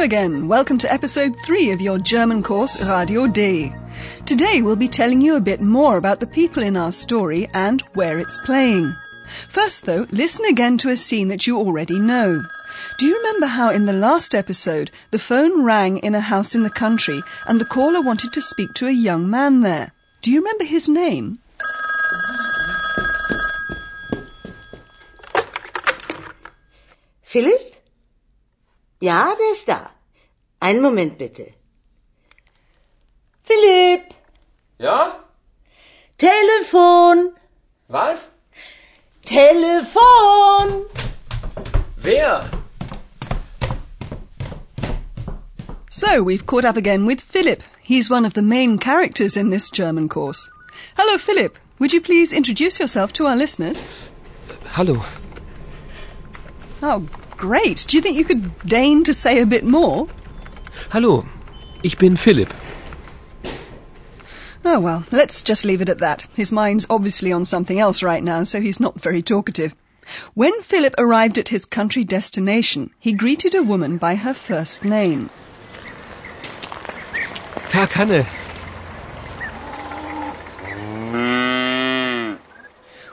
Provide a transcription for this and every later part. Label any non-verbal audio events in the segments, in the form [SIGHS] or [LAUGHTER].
Hello again. Welcome to episode 3 of your German course Radio D. Today we'll be telling you a bit more about the people in our story and where it's playing. First though, listen again to a scene that you already know. Do you remember how in the last episode the phone rang in a house in the country and the caller wanted to speak to a young man there? Do you remember his name? Philipp? Ja, der ist da. Einen Moment bitte. Philipp! Ja? Telefon! Was? Telefon! Wer? So we've caught up again with Philip. He's one of the main characters in this German course. Hello, Philip. Would you please introduce yourself to our listeners? Hallo. Oh, great. Do you think you could deign to say a bit more? Hallo. Ich bin Philip. Oh, well, let's just leave it at that. His mind's obviously on something else right now, so he's not very talkative. When Philip arrived at his country destination, he greeted a woman by her first name. Verkanne.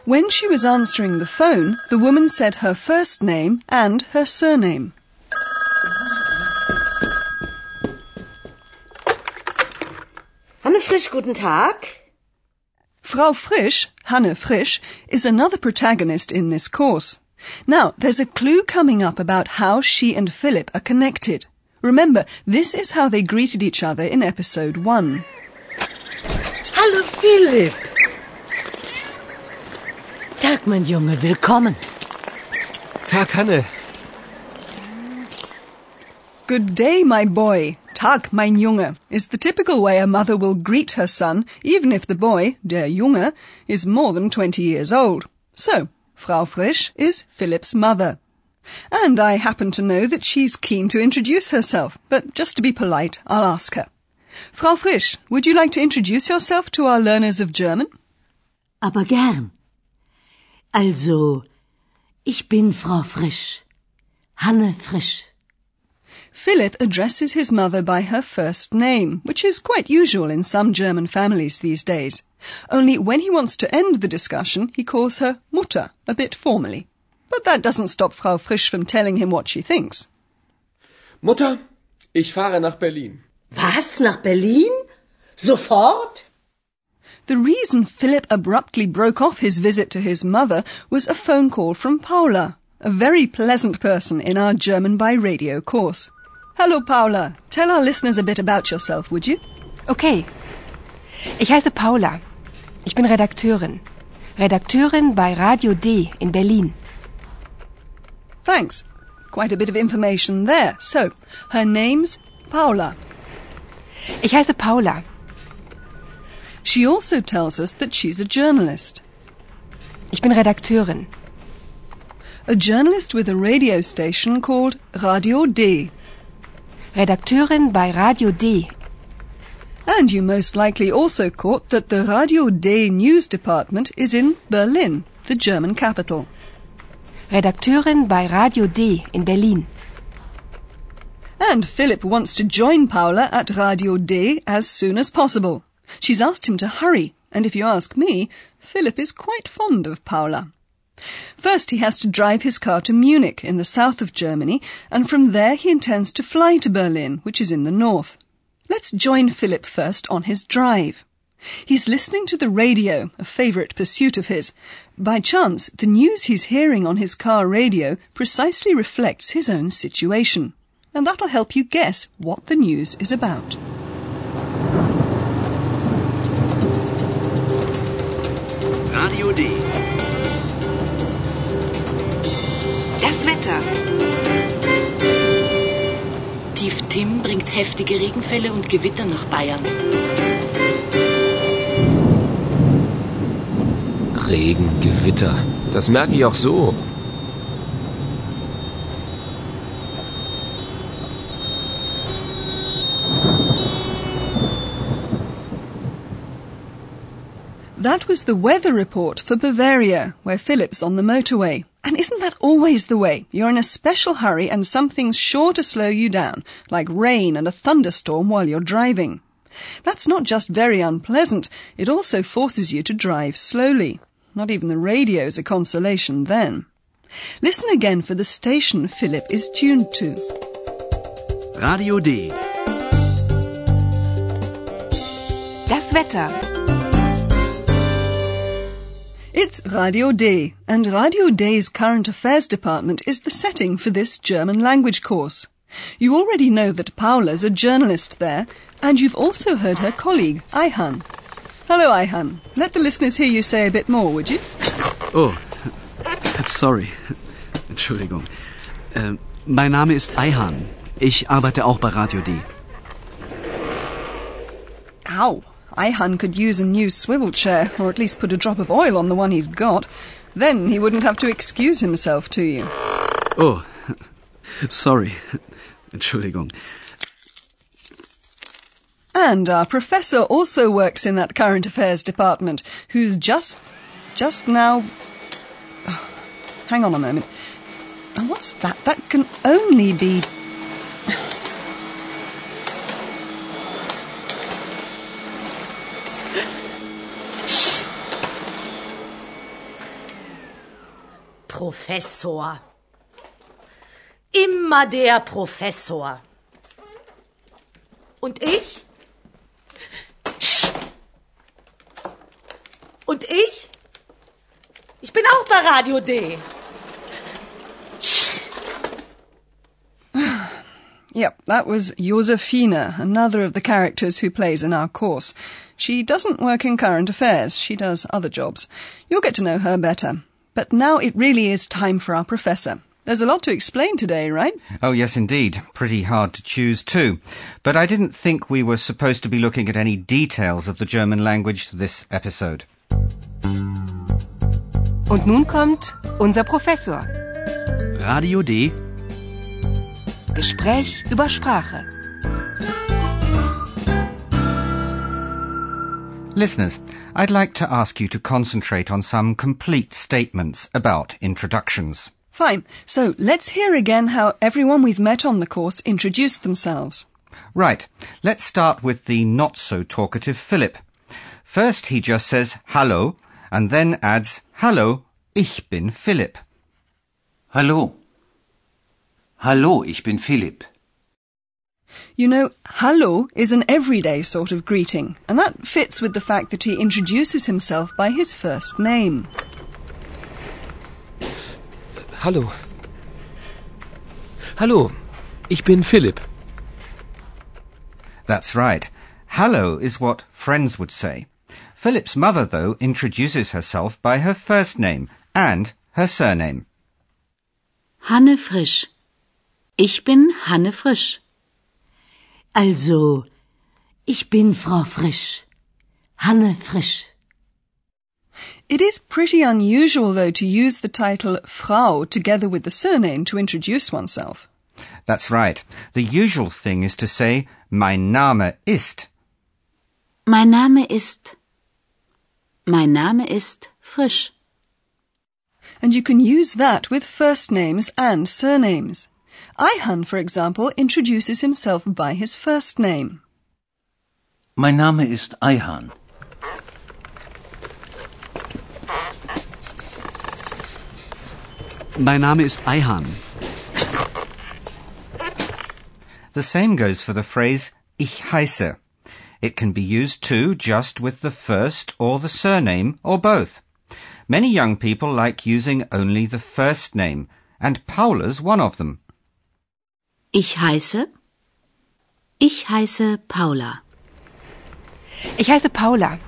When she was answering the phone, the woman said her first name and her surname. Hanne Frisch, guten Tag. Frau Frisch, Hanne Frisch, is another protagonist in this course. Now, there's a clue coming up about how she and Philip are connected. Remember, this is how they greeted each other in episode 1. Hallo Philipp. Tag, mein Junge, willkommen. Verkanne. Good day, my boy. Tag, mein Junge, is the typical way a mother will greet her son, even if the boy, der Junge, is more than 20 years old. So, Frau Frisch is Philip's mother. And I happen to know that she's keen to introduce herself, but just to be polite, I'll ask her. Frau Frisch, would you like to introduce yourself to our learners of German? Aber gern. Also, ich bin Frau Frisch. Hanne Frisch. Philip addresses his mother by her first name, which is quite usual in some German families these days. Only when he wants to end the discussion, he calls her Mutter, a bit formally. But that doesn't stop Frau Frisch from telling him what she thinks. Mutter, ich fahre nach Berlin. Was? Nach Berlin? Sofort? The reason Philip abruptly broke off his visit to his mother was a phone call from Paula, a very pleasant person in our German by radio course. Hello, Paula. Tell our listeners a bit about yourself, would you? Okay. Ich heiße Paula. Ich bin Redakteurin. Redakteurin bei Radio D in Berlin. Thanks. Quite a bit of information there. So, her name's Paula. Ich heiße Paula. She also tells us that she's a journalist. Ich bin Redakteurin. A journalist with a radio station called Radio D. Redakteurin bei Radio D. And you most likely also caught that the Radio D news department is in Berlin, the German capital. Redakteurin bei Radio D in Berlin. And Philip wants to join Paula at Radio D as soon as possible. She's asked him to hurry, and if you ask me, Philip is quite fond of Paula. First, he has to drive his car to Munich in the south of Germany, and from there he intends to fly to Berlin, which is in the north. Let's join Philip first on his drive. He's listening to the radio, a favourite pursuit of his. By chance, the news he's hearing on his car radio precisely reflects his own situation. And that'll help you guess what the news is about. Heftige Regenfälle und Gewitter nach Bayern. Regen, Gewitter. Das merke ich auch so. That was the weather report for Bavaria, where Philip's on the motorway. And isn't that always the way? You're in a special hurry and something's sure to slow you down, like rain and a thunderstorm while you're driving. That's not just very unpleasant, it also forces you to drive slowly. Not even the radio's a consolation then. Listen again for the station Philip is tuned to. Radio D. Das Wetter. It's Radio D, and Radio D's current affairs department is the setting for this German language course. You already know that Paula's a journalist there, and you've also heard her colleague, Ayhan. Hello, Ayhan. Let the listeners hear you say a bit more, would you? Oh, sorry. Entschuldigung. Ähm, mein Name ist Ayhan. Ich arbeite auch bei Radio D. Ow! Ayhan could use a new swivel chair, or at least put a drop of oil on the one he's got. Then he wouldn't have to excuse himself to you. Oh, [LAUGHS] sorry. Entschuldigung. And our professor also works in that current affairs department, who's just, just now. Oh, [SIGHS] hang on a moment. And what's that? That can only be. Professor. Immer der Professor. Und ich? Und ich? Ich bin auch bei Radio D. Yep, that was Josefina, another of the characters who plays in our course. She doesn't work in current affairs, she does other jobs. You'll get to know her better. But now it really is time for our professor. There's a lot to explain today, right? Oh, yes, indeed. Pretty hard to choose, too. But I didn't think we were supposed to be looking at any details of the German language this episode. Und nun kommt unser Professor. Radio D. Gespräch über Sprache. Listeners, I'd like to ask you to concentrate on some complete statements about introductions. Fine. So let's hear again how everyone we've met on the course introduced themselves. Right. Let's start with the not so talkative Philip. First he just says hallo and then adds hallo, ich bin Philip. Hallo. Hallo, ich bin Philipp. You know, hallo is an everyday sort of greeting, and that fits with the fact that he introduces himself by his first name. Hallo. Hallo, ich bin Philipp. That's right. Hallo is what friends would say. Philip's mother, though, introduces herself by her first name and her surname. Hanne Frisch. Ich bin Hanne Frisch. Also, ich bin Frau Frisch. Hanne Frisch. It is pretty unusual, though, to use the title Frau together with the surname to introduce oneself. That's right. The usual thing is to say, mein Name ist. Mein Name ist. Mein Name ist Frisch. And you can use that with first names and surnames. Ayhan, for example, introduces himself by his first name. Mein Name ist Ayhan. Mein Name ist Ayhan. The same goes for the phrase ich heiße. It can be used too just with the first or the surname or both. Many young people like using only the first name, and Paula's one of them. Ich heiße. Ich heiße Paula. Ich heiße Paula.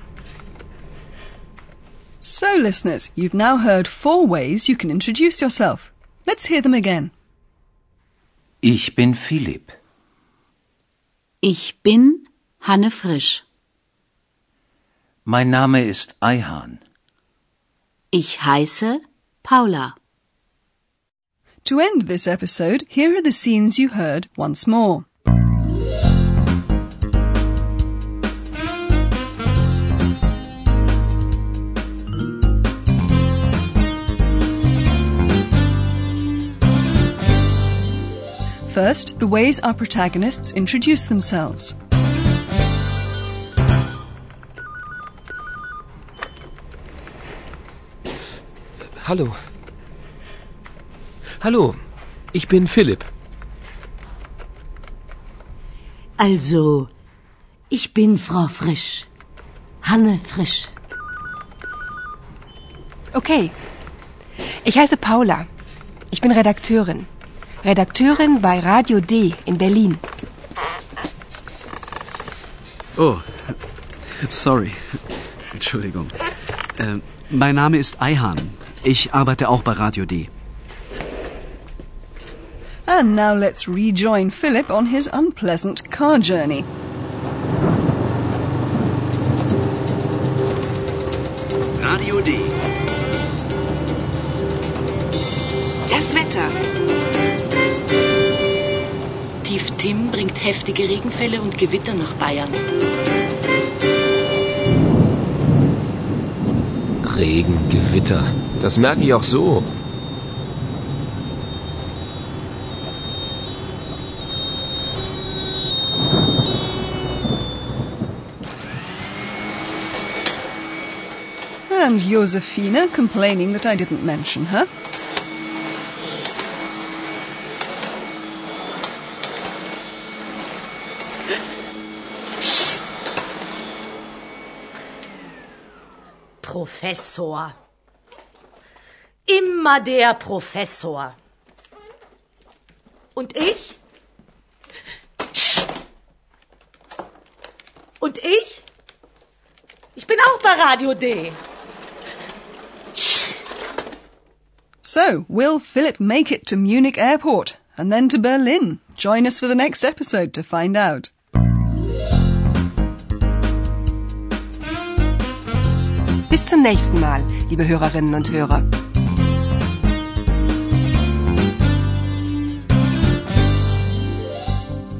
So, listeners, you've now heard four ways you can introduce yourself. Let's hear them again. Ich bin Philipp. Ich bin Hanne Frisch. Mein Name ist Eihan. Ich heiße Paula. To end this episode, here are the scenes you heard once more. First, the ways our protagonists introduce themselves. Hallo. Hallo, ich bin Philipp. Also, ich bin Frau Frisch. Hanne Frisch. Okay. Ich heiße Paula. Ich bin Redakteurin. Redakteurin bei Radio D in Berlin. Oh, sorry. Entschuldigung. Äh, mein Name ist Eihan. Ich arbeite auch bei Radio D. And now let's rejoin Philip on his unpleasant car journey. Radio D. Das Wetter. Tief Tim bringt heftige Regenfälle und Gewitter nach Bayern. Regen, Gewitter. Das merke ich auch so. And Josephina complaining that I didn't mention her. Professor. Immer der Professor. Und ich? Und ich? Ich bin auch bei Radio D. So, will Philip make it to Munich Airport and then to Berlin? Join us for the next episode to find out. Bis zum nächsten Mal, liebe Hörerinnen und Hörer.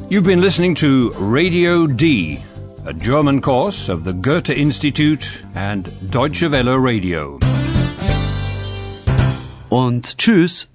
You've been listening to Radio D, a German course of the Goethe Institute and Deutsche Welle Radio. Und tschüss.